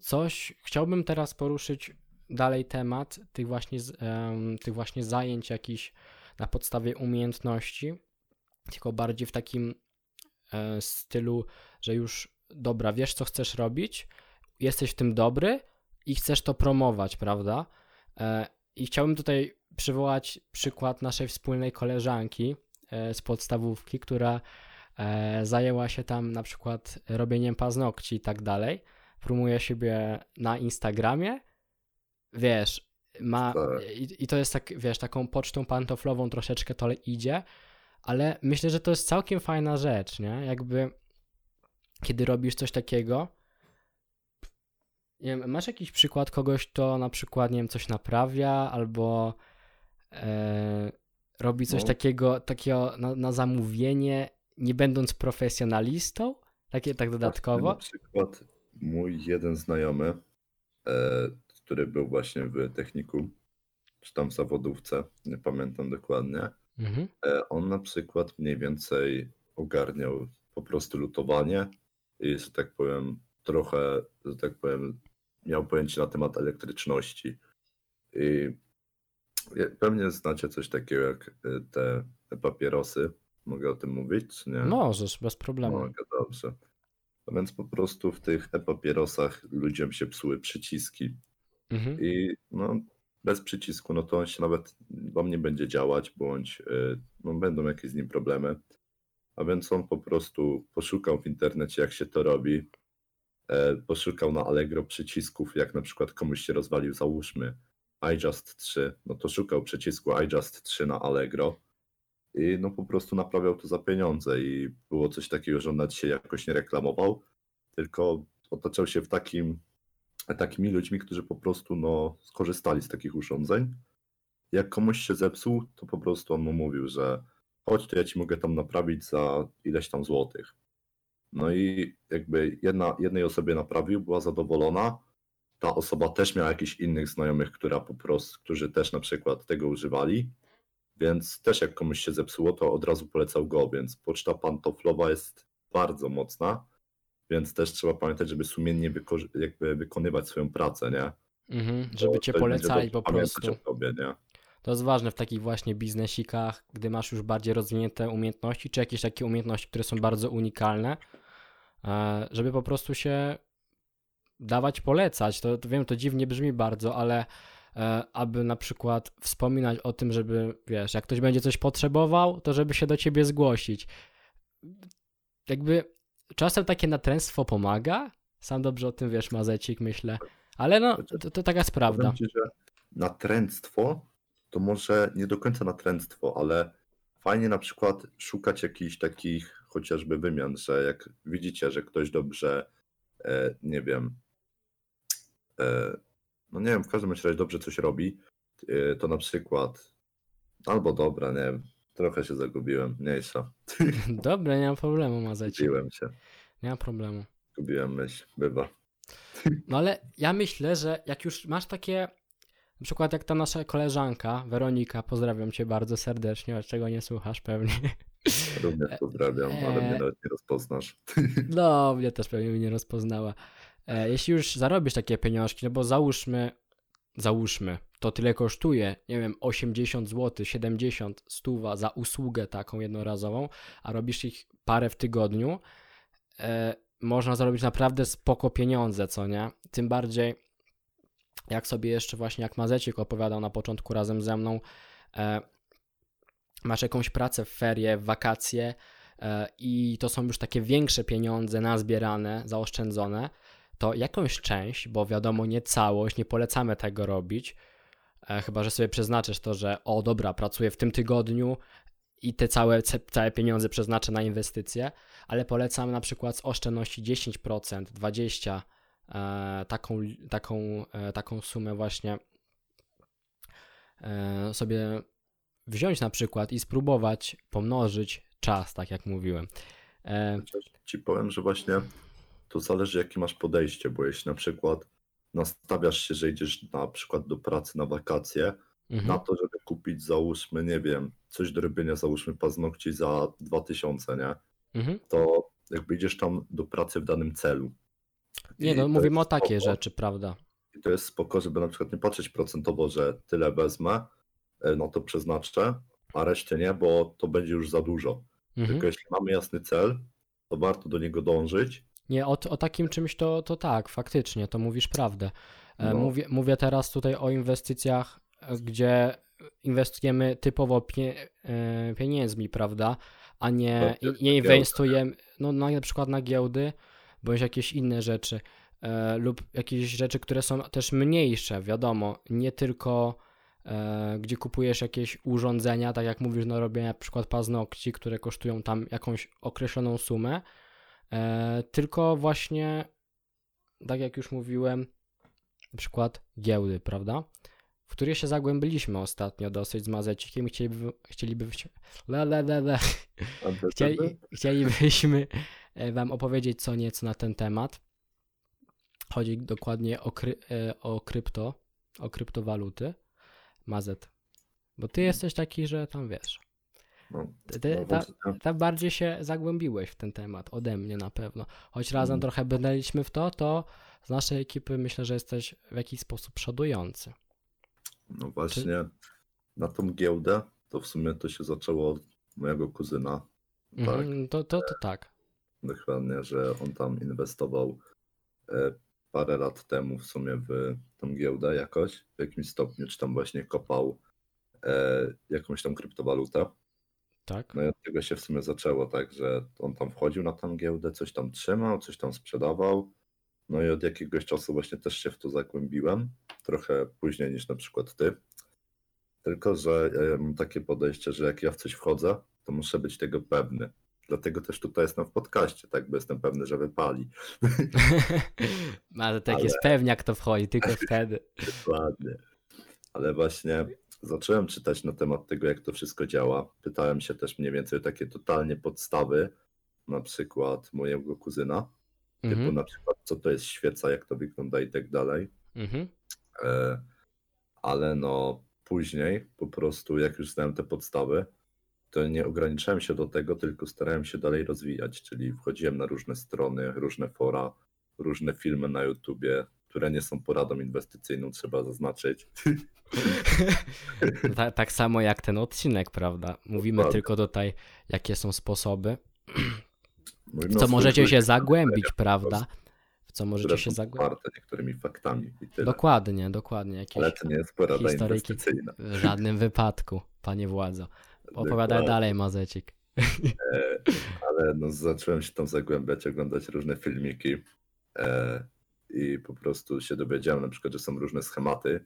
coś, chciałbym teraz poruszyć dalej temat tych właśnie, um, tych właśnie zajęć jakichś na podstawie umiejętności, tylko bardziej w takim e, stylu, że już dobra, wiesz co chcesz robić, jesteś w tym dobry i chcesz to promować, prawda? E, I chciałbym tutaj przywołać przykład naszej wspólnej koleżanki e, z podstawówki, która e, zajęła się tam na przykład robieniem paznokci i tak dalej promuje siebie na Instagramie, wiesz, ma tak. i, i, to jest tak, wiesz, taką pocztą pantoflową troszeczkę to idzie, ale myślę, że to jest całkiem fajna rzecz, nie? Jakby kiedy robisz coś takiego, nie wiem, masz jakiś przykład kogoś, kto na przykład, nie wiem, coś naprawia albo e, robi coś no. takiego, takiego na, na zamówienie, nie będąc profesjonalistą? Takie tak dodatkowo? Na przykład mój jeden znajomy, e, który był właśnie w techniku, czy tam w zawodówce, nie pamiętam dokładnie, mhm. e, on na przykład mniej więcej ogarniał po prostu lutowanie i, że tak powiem, trochę, że tak powiem, miał pojęcie na temat elektryczności. I pewnie znacie coś takiego jak e, te papierosy. Mogę o tym mówić, czy nie? Możesz, bez problemu. Mogę, dobrze. A więc po prostu w tych e-papierosach ludziom się psuły przyciski. Mhm. I no, bez przycisku, no to on się nawet wam nie będzie działać, bądź y, no, będą jakieś z nim problemy. A więc on po prostu poszukał w internecie, jak się to robi. E, poszukał na Allegro przycisków, jak na przykład komuś się rozwalił, załóżmy, iJust 3, no to szukał przycisku iJust 3 na Allegro i no po prostu naprawiał to za pieniądze i było coś takiego, że on nawet się jakoś nie reklamował, tylko otaczał się w takim, takimi ludźmi, którzy po prostu no, skorzystali z takich urządzeń. Jak komuś się zepsuł, to po prostu on mu mówił, że chodź, to ja ci mogę tam naprawić za ileś tam złotych. No i jakby jedna, jednej osobie naprawił, była zadowolona. Ta osoba też miała jakichś innych znajomych, która po prostu, którzy też na przykład tego używali. Więc też jak komuś się zepsuło, to od razu polecał go, więc poczta pantoflowa jest bardzo mocna, więc też trzeba pamiętać, żeby sumiennie jakby wykonywać swoją pracę, nie? Mhm, żeby cię polecali po prostu. Tobie, nie? To jest ważne w takich właśnie biznesikach, gdy masz już bardziej rozwinięte umiejętności, czy jakieś takie umiejętności, które są bardzo unikalne, e, żeby po prostu się dawać polecać. To, to wiem, to dziwnie brzmi bardzo, ale aby na przykład wspominać o tym, żeby, wiesz, jak ktoś będzie coś potrzebował, to żeby się do ciebie zgłosić. Jakby czasem takie natręstwo pomaga. Sam dobrze o tym wiesz, Mazecik, myślę. Ale no, to, to taka jest prawda. Ci, że natręctwo to może nie do końca natręctwo, ale fajnie na przykład szukać jakichś takich chociażby wymian, że jak widzicie, że ktoś dobrze, e, nie wiem, e, no nie wiem, w każdym razie dobrze coś robi, e, to na przykład albo dobra, nie wiem, trochę się zagubiłem, mniejsza. Dobra, nie ma problemu, Mazecik. Zgubiłem się. Nie ma problemu. Zgubiłem myśl, bywa. No ale ja myślę, że jak już masz takie na przykład jak ta nasza koleżanka, Weronika, pozdrawiam cię bardzo serdecznie, czego nie słuchasz pewnie. Również pozdrawiam, ale mnie e, nawet nie rozpoznasz. No, mnie też pewnie mnie nie rozpoznała. E, jeśli już zarobisz takie pieniążki, no bo załóżmy, załóżmy, to tyle kosztuje, nie wiem, 80 zł, 70, stuwa za usługę taką jednorazową, a robisz ich parę w tygodniu, e, można zarobić naprawdę spoko pieniądze, co nie? Tym bardziej jak sobie jeszcze właśnie, jak Mazecik opowiadał na początku razem ze mną, e, masz jakąś pracę w ferie, w wakacje e, i to są już takie większe pieniądze nazbierane, zaoszczędzone, to jakąś część, bo wiadomo nie całość, nie polecamy tego robić, e, chyba że sobie przeznaczysz to, że o dobra, pracuję w tym tygodniu i te całe, całe pieniądze przeznaczę na inwestycje, ale polecamy na przykład z oszczędności 10%, 20%, E, taką, taką, e, taką sumę właśnie sobie wziąć na przykład i spróbować pomnożyć czas, tak jak mówiłem. Ci powiem, że właśnie to zależy jakie masz podejście, bo jeśli na przykład nastawiasz się, że idziesz na przykład do pracy na wakacje, mhm. na to, żeby kupić załóżmy, nie wiem, coś do robienia, załóżmy paznokci za 2000, nie? Mhm. To jakby idziesz tam do pracy w danym celu, nie, no mówimy o takiej rzeczy, prawda? I to jest spoko, żeby na przykład nie patrzeć procentowo, że tyle wezmę, no to przeznaczę, a reszcie nie, bo to będzie już za dużo. Mhm. Tylko jeśli mamy jasny cel, to warto do niego dążyć. Nie, o, o takim czymś to, to tak, faktycznie, to mówisz prawdę. E, no. Mówię, mówię teraz tutaj o inwestycjach, e, gdzie inwestujemy typowo pie, pieniędzmi, prawda? A nie, nie inwestujemy, no na przykład na giełdy, bądź jakieś inne rzeczy e, lub jakieś rzeczy, które są też mniejsze, wiadomo, nie tylko e, gdzie kupujesz jakieś urządzenia, tak jak mówisz, no robię na przykład paznokci, które kosztują tam jakąś określoną sumę, e, tylko właśnie, tak jak już mówiłem, na przykład giełdy, prawda? W której się zagłębiliśmy ostatnio dosyć z Mazecikiem i chcieliby, chcieliby, le, le, le, le. Chcieli, chcielibyśmy E, Wam opowiedzieć co nieco na ten temat. Chodzi dokładnie o, kry, e, o krypto, o kryptowaluty. Mazet. Bo ty jesteś taki, że tam wiesz. No, ty, no, ta, ta bardziej się zagłębiłeś w ten temat ode mnie na pewno. Choć razem mm. trochę bydaliśmy w to, to z naszej ekipy myślę, że jesteś w jakiś sposób przodujący. No właśnie, Czy... na tą giełdę to w sumie to się zaczęło od mojego kuzyna. Mhm, tak? to, to, to tak dokładnie, że on tam inwestował e, parę lat temu w sumie w tą giełdę jakoś, w jakimś stopniu, czy tam właśnie kopał e, jakąś tam kryptowalutę. Tak. No i od tego się w sumie zaczęło, tak, że on tam wchodził na tą giełdę, coś tam trzymał, coś tam sprzedawał No i od jakiegoś czasu właśnie też się w to zagłębiłem, trochę później niż na przykład ty. Tylko, że ja mam takie podejście, że jak ja w coś wchodzę, to muszę być tego pewny. Dlatego też tutaj jestem w podcaście, tak, bo jestem pewny, że wypali. Ale tak Ale... jest pewniak, to wchodzi, tylko wtedy. Dokładnie. Ale właśnie zacząłem czytać na temat tego, jak to wszystko działa. Pytałem się też mniej więcej o takie totalnie podstawy, na przykład mojego kuzyna, typu mhm. na przykład co to jest świeca, jak to wygląda i tak dalej. Mhm. E, ale no później po prostu, jak już znałem te podstawy, to nie ograniczałem się do tego, tylko starałem się dalej rozwijać, czyli wchodziłem na różne strony, różne fora, różne filmy na YouTubie, które nie są poradą inwestycyjną, trzeba zaznaczyć. tak, tak samo jak ten odcinek, prawda? Mówimy Dokładnie. tylko tutaj, jakie są sposoby, Mówimy co możecie się zagłębić, prawda? W co możecie się zagłębić. niektórymi faktami. Dokładnie, dokładnie. Jakieś Ale to nie jest porada inwestycyjna. W żadnym wypadku, panie władzo. Opowiadaj dalej, Mazecik. E, ale no, zacząłem się tam zagłębiać, oglądać różne filmiki e, i po prostu się dowiedziałem na przykład, że są różne schematy,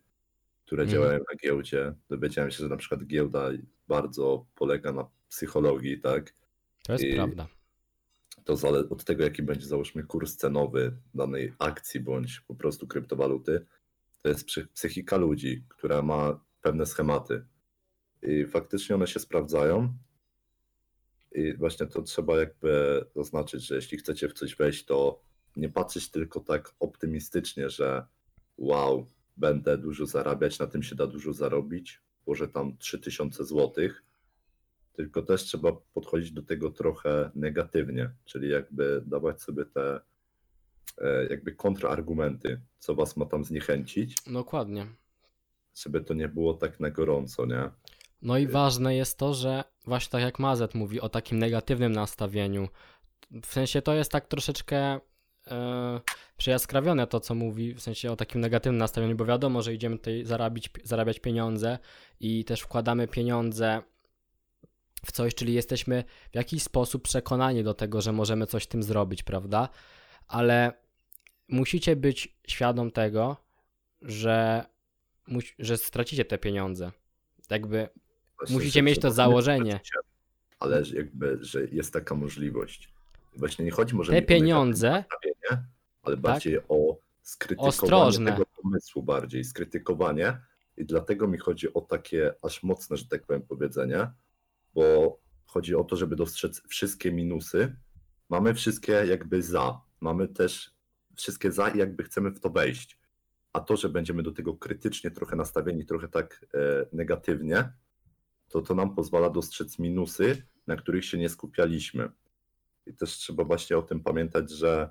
które mm. działają na giełdzie. Dowiedziałem się, że na przykład giełda bardzo polega na psychologii, tak? To jest I prawda. To zale- od tego, jaki będzie załóżmy kurs cenowy danej akcji bądź po prostu kryptowaluty, to jest psychika ludzi, która ma pewne schematy. I faktycznie one się sprawdzają. I właśnie to trzeba jakby zaznaczyć, że jeśli chcecie w coś wejść, to nie patrzeć tylko tak optymistycznie, że wow, będę dużo zarabiać, na tym się da dużo zarobić, może tam 3000 złotych, tylko też trzeba podchodzić do tego trochę negatywnie, czyli jakby dawać sobie te e, jakby kontrargumenty, co was ma tam zniechęcić. Dokładnie. Żeby to nie było tak na gorąco, nie? No i ważne jest to, że właśnie tak jak Mazet mówi o takim negatywnym nastawieniu, w sensie to jest tak troszeczkę e, przejaskrawione to, co mówi, w sensie o takim negatywnym nastawieniu, bo wiadomo, że idziemy tutaj zarabić, zarabiać pieniądze i też wkładamy pieniądze w coś, czyli jesteśmy w jakiś sposób przekonani do tego, że możemy coś tym zrobić, prawda? Ale musicie być świadom tego, że, że stracicie te pieniądze. Jakby Właśnie, musicie mieć to założenie. Ale jakby, że jest taka możliwość. Właśnie nie chodzi może te pieniądze, ale tak? bardziej o skrytykowanie Ostrożne. tego pomysłu bardziej, skrytykowanie i dlatego mi chodzi o takie aż mocne, że tak powiem, powiedzenie, bo chodzi o to, żeby dostrzec wszystkie minusy. Mamy wszystkie jakby za, mamy też wszystkie za i jakby chcemy w to wejść. A to, że będziemy do tego krytycznie trochę nastawieni, trochę tak e, negatywnie, to to nam pozwala dostrzec minusy, na których się nie skupialiśmy. I też trzeba właśnie o tym pamiętać, że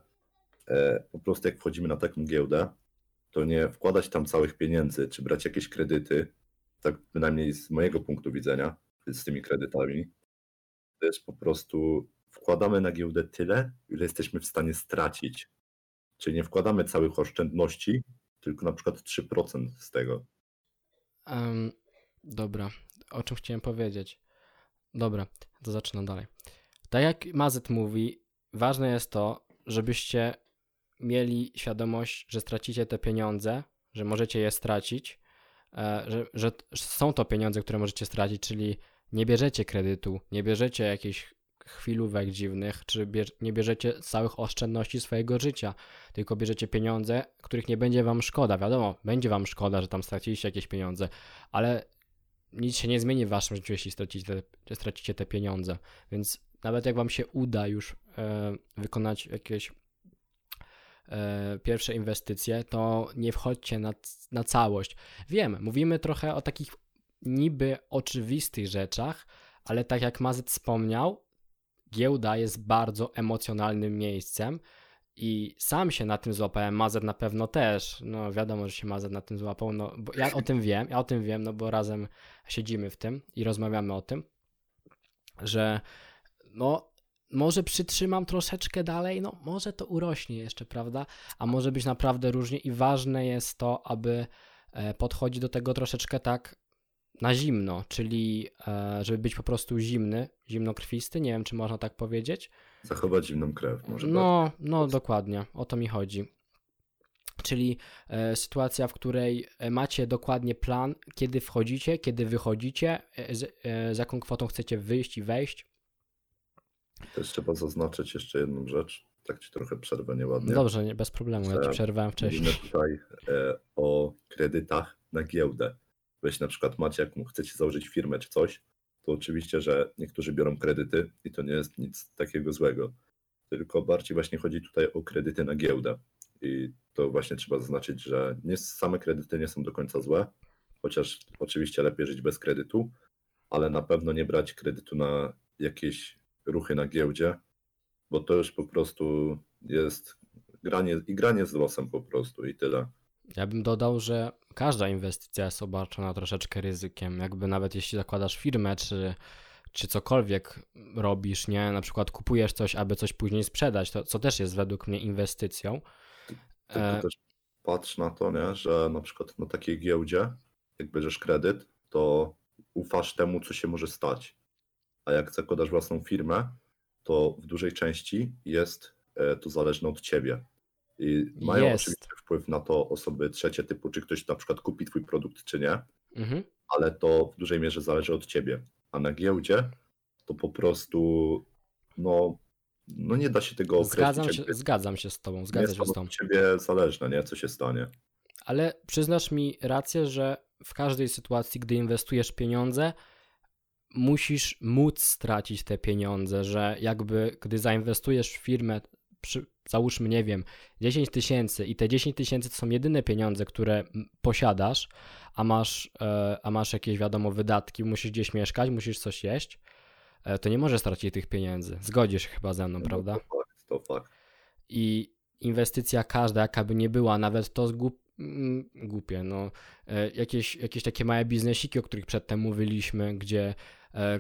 po prostu jak wchodzimy na taką giełdę, to nie wkładać tam całych pieniędzy, czy brać jakieś kredyty, tak bynajmniej z mojego punktu widzenia, z tymi kredytami, jest po prostu wkładamy na giełdę tyle, ile jesteśmy w stanie stracić. Czyli nie wkładamy całych oszczędności, tylko na przykład 3% z tego. Um, dobra, o czym chciałem powiedzieć. Dobra, to zaczynam dalej. Tak jak Mazet mówi, ważne jest to, żebyście mieli świadomość, że stracicie te pieniądze, że możecie je stracić, e, że, że są to pieniądze, które możecie stracić, czyli nie bierzecie kredytu, nie bierzecie jakichś chwilówek dziwnych, czy nie bierzecie całych oszczędności swojego życia, tylko bierzecie pieniądze, których nie będzie wam szkoda. Wiadomo, będzie wam szkoda, że tam straciliście jakieś pieniądze, ale nic się nie zmieni w waszym życiu, jeśli stracicie te, stracicie te pieniądze. Więc nawet jak wam się uda już e, wykonać jakieś pierwsze inwestycje, to nie wchodźcie na, na całość. Wiem, mówimy trochę o takich niby oczywistych rzeczach, ale tak jak Mazet wspomniał, giełda jest bardzo emocjonalnym miejscem i sam się na tym złapałem, Mazet na pewno też, no wiadomo, że się Mazet na tym złapał, no bo ja o tym wiem, ja o tym wiem, no bo razem siedzimy w tym i rozmawiamy o tym, że no może przytrzymam troszeczkę dalej, no może to urośnie jeszcze, prawda, a może być naprawdę różnie i ważne jest to, aby e, podchodzić do tego troszeczkę tak na zimno, czyli e, żeby być po prostu zimny, zimnokrwisty, nie wiem czy można tak powiedzieć. Zachować zimną krew, może No, no dokładnie, o to mi chodzi. Czyli e, sytuacja, w której macie dokładnie plan, kiedy wchodzicie, kiedy wychodzicie, z jaką kwotą chcecie wyjść i wejść. Też trzeba zaznaczyć jeszcze jedną rzecz. Tak ci trochę przerwę nieładnie. Dobrze, nie, bez problemu, ja ci przerwałem wcześniej. Mówimy tutaj e, o kredytach na giełdę. Weź na przykład macie, jak chcecie założyć firmę czy coś, to oczywiście, że niektórzy biorą kredyty i to nie jest nic takiego złego. Tylko bardziej właśnie chodzi tutaj o kredyty na giełdę. I to właśnie trzeba zaznaczyć, że nie, same kredyty nie są do końca złe, chociaż oczywiście lepiej żyć bez kredytu, ale na pewno nie brać kredytu na jakieś ruchy na giełdzie, bo to już po prostu jest granie i granie z losem po prostu i tyle. Ja bym dodał, że każda inwestycja jest obarczona troszeczkę ryzykiem. Jakby nawet jeśli zakładasz firmę, czy, czy cokolwiek robisz, nie? Na przykład kupujesz coś, aby coś później sprzedać, to co też jest według mnie inwestycją. Tylko e... też patrz na to, nie? że na przykład na takiej giełdzie, jak bierzesz kredyt, to ufasz temu, co się może stać. A jak zakładasz własną firmę, to w dużej części jest e, to zależne od ciebie. I mają jest. oczywiście wpływ na to osoby trzecie typu, czy ktoś na przykład kupi twój produkt, czy nie, mhm. ale to w dużej mierze zależy od ciebie. A na giełdzie to po prostu no, no nie da się tego określić. Zgadzam się, zgadzam się z tobą, zgadzam się z tobą. od ciebie zależne, nie? Co się stanie. Ale przyznasz mi rację, że w każdej sytuacji, gdy inwestujesz pieniądze, musisz móc stracić te pieniądze, że jakby gdy zainwestujesz w firmę, przy, załóżmy, nie wiem, 10 tysięcy i te 10 tysięcy to są jedyne pieniądze, które posiadasz, a masz, e, a masz jakieś, wiadomo, wydatki, musisz gdzieś mieszkać, musisz coś jeść, e, to nie możesz stracić tych pieniędzy. Zgodzisz się chyba ze mną, no, prawda? To fakt, to fakt. I inwestycja każda, jaka by nie była, nawet to zgub, mm, głupie, no, e, jakieś, jakieś takie małe biznesiki, o których przedtem mówiliśmy, gdzie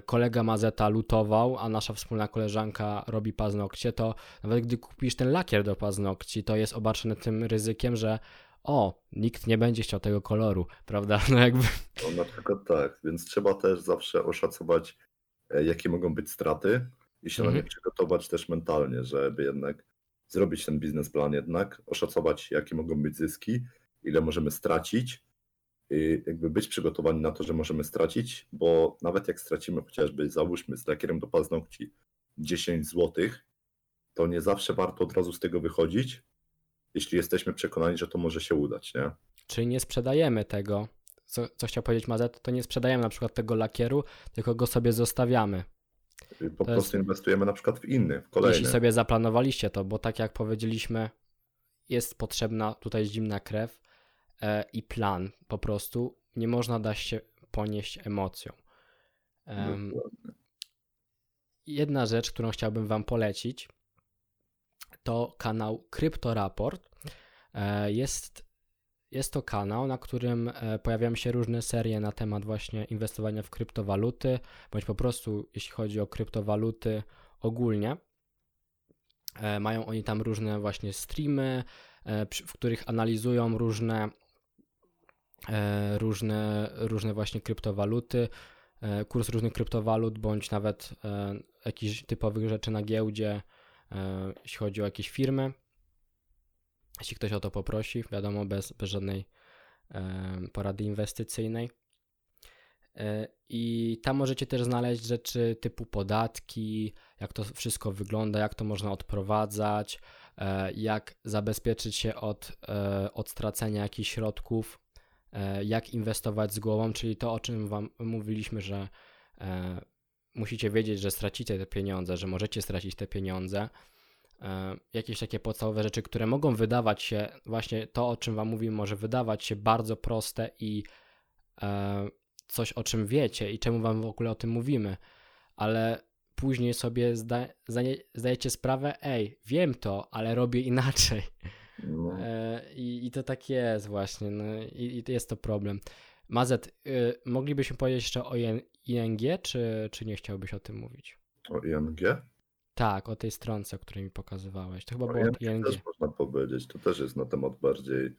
kolega Mazeta lutował, a nasza wspólna koleżanka robi paznokcie, to nawet gdy kupisz ten lakier do paznokci, to jest obarczone tym ryzykiem, że o, nikt nie będzie chciał tego koloru, prawda? No jakby. No na przykład tak, więc trzeba też zawsze oszacować, e, jakie mogą być straty i się mhm. na nie przygotować też mentalnie, żeby jednak zrobić ten biznesplan jednak, oszacować, jakie mogą być zyski, ile możemy stracić jakby być przygotowani na to, że możemy stracić, bo nawet jak stracimy chociażby, załóżmy z lakierem do paznokci 10 zł, to nie zawsze warto od razu z tego wychodzić, jeśli jesteśmy przekonani, że to może się udać, nie? Czyli nie sprzedajemy tego, co, co chciał powiedzieć Mazet, to nie sprzedajemy na przykład tego lakieru, tylko go sobie zostawiamy. Y, po to prostu jest... inwestujemy na przykład w inny, w kolejny. Jeśli sobie zaplanowaliście to, bo tak jak powiedzieliśmy, jest potrzebna tutaj zimna krew, i plan po prostu. Nie można dać się ponieść emocją. Jedna rzecz, którą chciałbym Wam polecić, to kanał Kryptoraport. E, jest, jest to kanał, na którym e, pojawiają się różne serie na temat właśnie inwestowania w kryptowaluty, bądź po prostu jeśli chodzi o kryptowaluty ogólnie. Mają oni tam różne właśnie streamy, w których analizują różne E, różne, różne właśnie kryptowaluty, e, kurs różnych kryptowalut, bądź nawet e, jakichś typowych rzeczy na giełdzie, jeśli chodzi o jakieś firmy. Jeśli ktoś o to poprosi, wiadomo, bez, bez żadnej porady inwestycyjnej. I tam możecie też znaleźć rzeczy typu podatki, jak to wszystko wygląda, jak to można odprowadzać, jak zabezpieczyć się od, od stracenia jakichś środków E, jak inwestować z głową, czyli to, o czym Wam mówiliśmy, że e, musicie wiedzieć, że stracicie te pieniądze, że możecie stracić te pieniądze. E, jakieś takie podstawowe rzeczy, które mogą wydawać się, właśnie to, o czym Wam mówimy, może wydawać się bardzo proste i coś, o czym wiecie i czemu Wam w ogóle o tym mówimy, ale później sobie zda, zdajecie sprawę, ej, wiem to, ale robię inaczej. No. E, I, I to tak jest właśnie, no, i, i jest to problem. Mazet, y, moglibyśmy powiedzieć jeszcze o ING, czy, czy nie chciałbyś o tym mówić? O ING? Tak, o tej stronce, o której mi pokazywałeś. To chyba o było ING. ING. też można powiedzieć. To też jest na temat bardziej.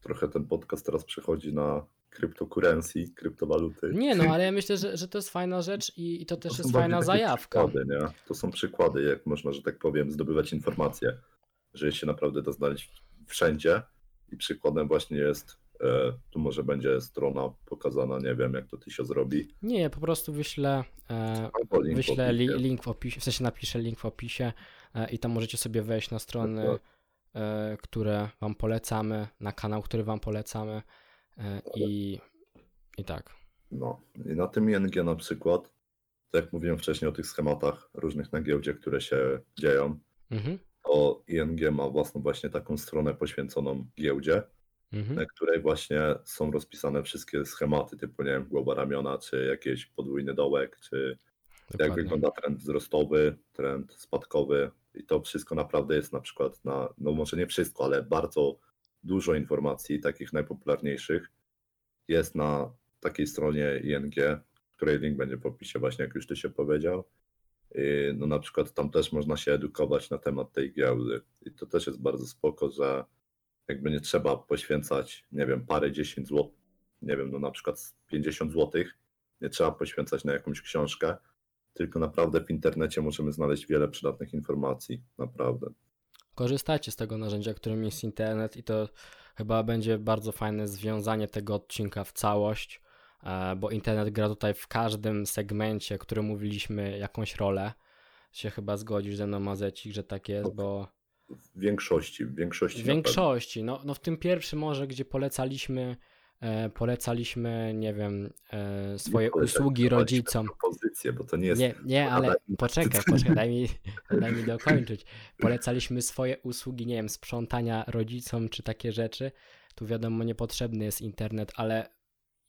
Trochę ten podcast teraz przechodzi na cryptocurrency, kryptowaluty. Nie, no ale ja myślę, że, że to jest fajna rzecz i, i to też to jest fajna zajawka. Przykłady, nie? To są przykłady, jak można, że tak powiem, zdobywać informacje że się naprawdę da znaleźć wszędzie I przykładem właśnie jest, e, tu może będzie strona pokazana, nie wiem jak to ty się zrobi. Nie, po prostu wyślę, e, link wyślę w li, link w opisie, w sensie napiszę link w opisie e, i tam możecie sobie wejść na strony, tak, tak. E, które wam polecamy, na kanał, który wam polecamy i, i tak. No i na tym ING na przykład, tak jak mówiłem wcześniej o tych schematach różnych na giełdzie, które się dzieją, mhm. To ING ma własną właśnie taką stronę poświęconą giełdzie, mhm. na której właśnie są rozpisane wszystkie schematy typu, nie wiem, głowa ramiona, czy jakiś podwójny dołek, czy Dokładnie. jak wygląda trend wzrostowy, trend spadkowy i to wszystko naprawdę jest na przykład na, no może nie wszystko, ale bardzo dużo informacji, takich najpopularniejszych jest na takiej stronie ING, której link będzie w opisie właśnie, jak już ty się powiedział. I no na przykład tam też można się edukować na temat tej giełdy i to też jest bardzo spoko, że jakby nie trzeba poświęcać, nie wiem, parę dziesięć złotych, nie wiem, no na przykład 50 złotych, nie trzeba poświęcać na jakąś książkę, tylko naprawdę w internecie możemy znaleźć wiele przydatnych informacji, naprawdę. Korzystajcie z tego narzędzia, którym jest internet i to chyba będzie bardzo fajne związanie tego odcinka w całość, bo internet gra tutaj w każdym segmencie, który mówiliśmy, jakąś rolę. Się chyba zgodzisz ze mną, Mazecik, że tak jest, bo... W większości, w większości. W większości, no, no w tym pierwszym może, gdzie polecaliśmy E, polecaliśmy, nie wiem, e, swoje nie usługi rodzicom. Propozycje, bo to nie jest. Nie, nie ale poczekaj, poczekaj, daj mi, daj mi dokończyć. Polecaliśmy swoje usługi, nie wiem, sprzątania rodzicom czy takie rzeczy. Tu wiadomo, niepotrzebny jest internet, ale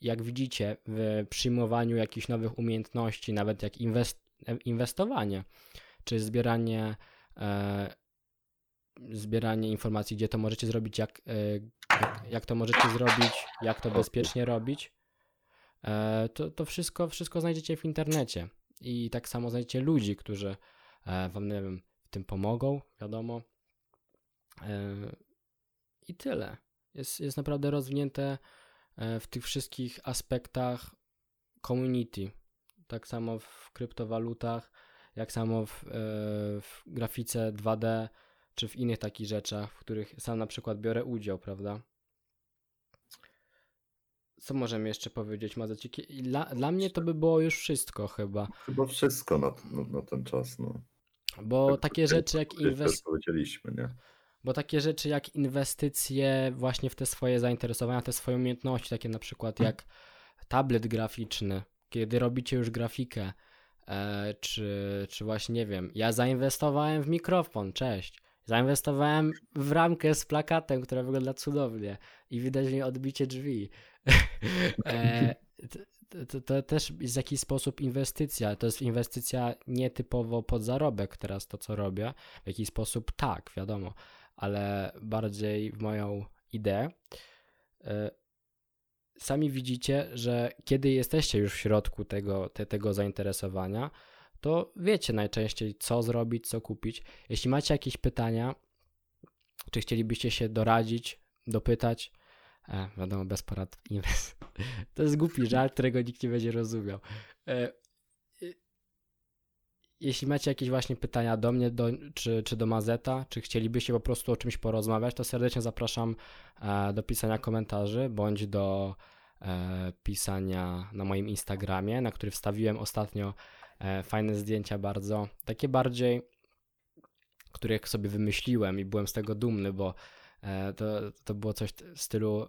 jak widzicie, w przyjmowaniu jakichś nowych umiejętności, nawet jak inwest, inwestowanie, czy zbieranie e, zbieranie informacji, gdzie to możecie zrobić, jak, e, jak, jak to możecie zrobić, jak to bezpiecznie robić, e, to, to wszystko, wszystko znajdziecie w internecie. I tak samo znajdziecie ludzi, którzy e, wam, nie wiem, w tym pomogą, wiadomo. I tyle. Jest, jest naprawdę rozwinięte w tych wszystkich aspektach community. Tak samo w kryptowalutach, jak samo w, w grafice 2D, czy w innych takich rzeczach, w których sam na przykład biorę udział, prawda? Co możemy jeszcze powiedzieć, Mazeciki? Dla, dla mnie to by było już wszystko chyba. Chyba wszystko na, na, na ten czas, no. Bo tak, takie rzeczy jak inwestycje. nie? Bo takie rzeczy jak inwestycje właśnie w te swoje zainteresowania, te swoje umiejętności, takie na przykład jak tablet graficzny, kiedy robicie już grafikę, e, czy, czy właśnie, nie wiem, ja zainwestowałem w mikrofon, cześć. Zainwestowałem w ramkę z plakatem, która wygląda cudownie i widać w niej odbicie drzwi. e, to, to, to, też jest w jakiś sposób inwestycja. To jest inwestycja nietypowo pod zarobek teraz to, co robię. W jakiś sposób tak, wiadomo, ale bardziej w moją ideę. E, sami widzicie, że kiedy jesteście już w środku tego, te, tego zainteresowania, to wiecie najczęściej, co zrobić, co kupić. Jeśli macie jakieś pytania, czy chcielibyście się doradzić, dopytać, e, wiadomo, bez porad inwest. To jest głupi żart, którego nikt nie będzie rozumiał. E, jeśli macie jakieś właśnie pytania do mnie, do, czy, czy do Mazeta, czy chcielibyście po prostu o czymś porozmawiać, to serdecznie zapraszam e, do pisania komentarzy, bądź do e, pisania na moim Instagramie, na który wstawiłem ostatnio E, fajne zdjęcia bardzo, takie bardziej, których sobie wymyśliłem i byłem z tego dumny, bo to, to było coś w stylu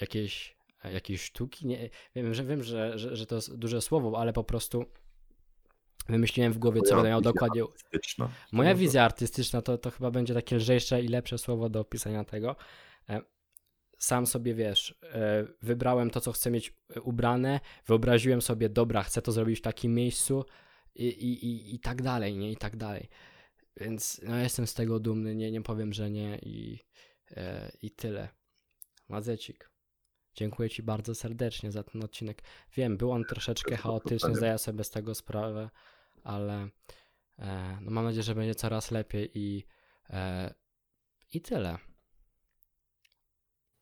jakiejś, jakiejś sztuki. Nie, wiem, że, wiem że, że, że to jest duże słowo, ale po prostu wymyśliłem w głowie, co będę miał dokładnie. Moja wizja artystyczna to, to chyba będzie takie lżejsze i lepsze słowo do opisania tego. E, sam sobie wiesz, e, wybrałem to, co chcę mieć e, ubrane, wyobraziłem sobie, dobra, chcę to zrobić w takim miejscu i, i, i, i tak dalej, nie? I tak dalej. Więc no, jestem z tego dumny, nie, nie powiem, że nie i, i tyle. Mazecik, dziękuję Ci bardzo serdecznie za ten odcinek. Wiem, był on troszeczkę chaotyczny, zdaję sobie z tego sprawę, ale e, no, mam nadzieję, że będzie coraz lepiej i, e, i tyle.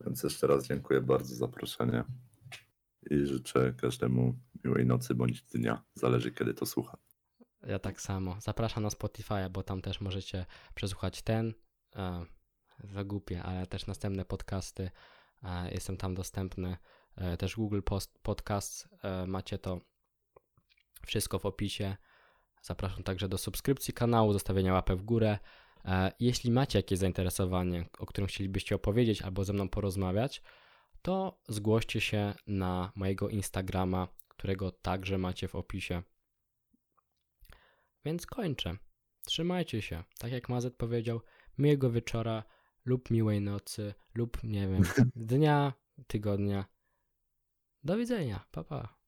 Więc jeszcze raz dziękuję bardzo za zaproszenie i życzę każdemu miłej nocy bądź dnia. Zależy kiedy to słucha. Ja tak samo. Zapraszam na Spotify, bo tam też możecie przesłuchać ten, e, zagupie, ale też następne podcasty. E, jestem tam dostępny. E, też Google Post, Podcast. E, macie to wszystko w opisie. Zapraszam także do subskrypcji kanału, zostawienia łapę w górę. Jeśli macie jakieś zainteresowanie, o którym chcielibyście opowiedzieć albo ze mną porozmawiać, to zgłoście się na mojego Instagrama, którego także macie w opisie. Więc kończę. Trzymajcie się. Tak jak Mazet powiedział, miłego wieczora lub miłej nocy lub nie wiem, dnia, tygodnia. Do widzenia. Pa pa.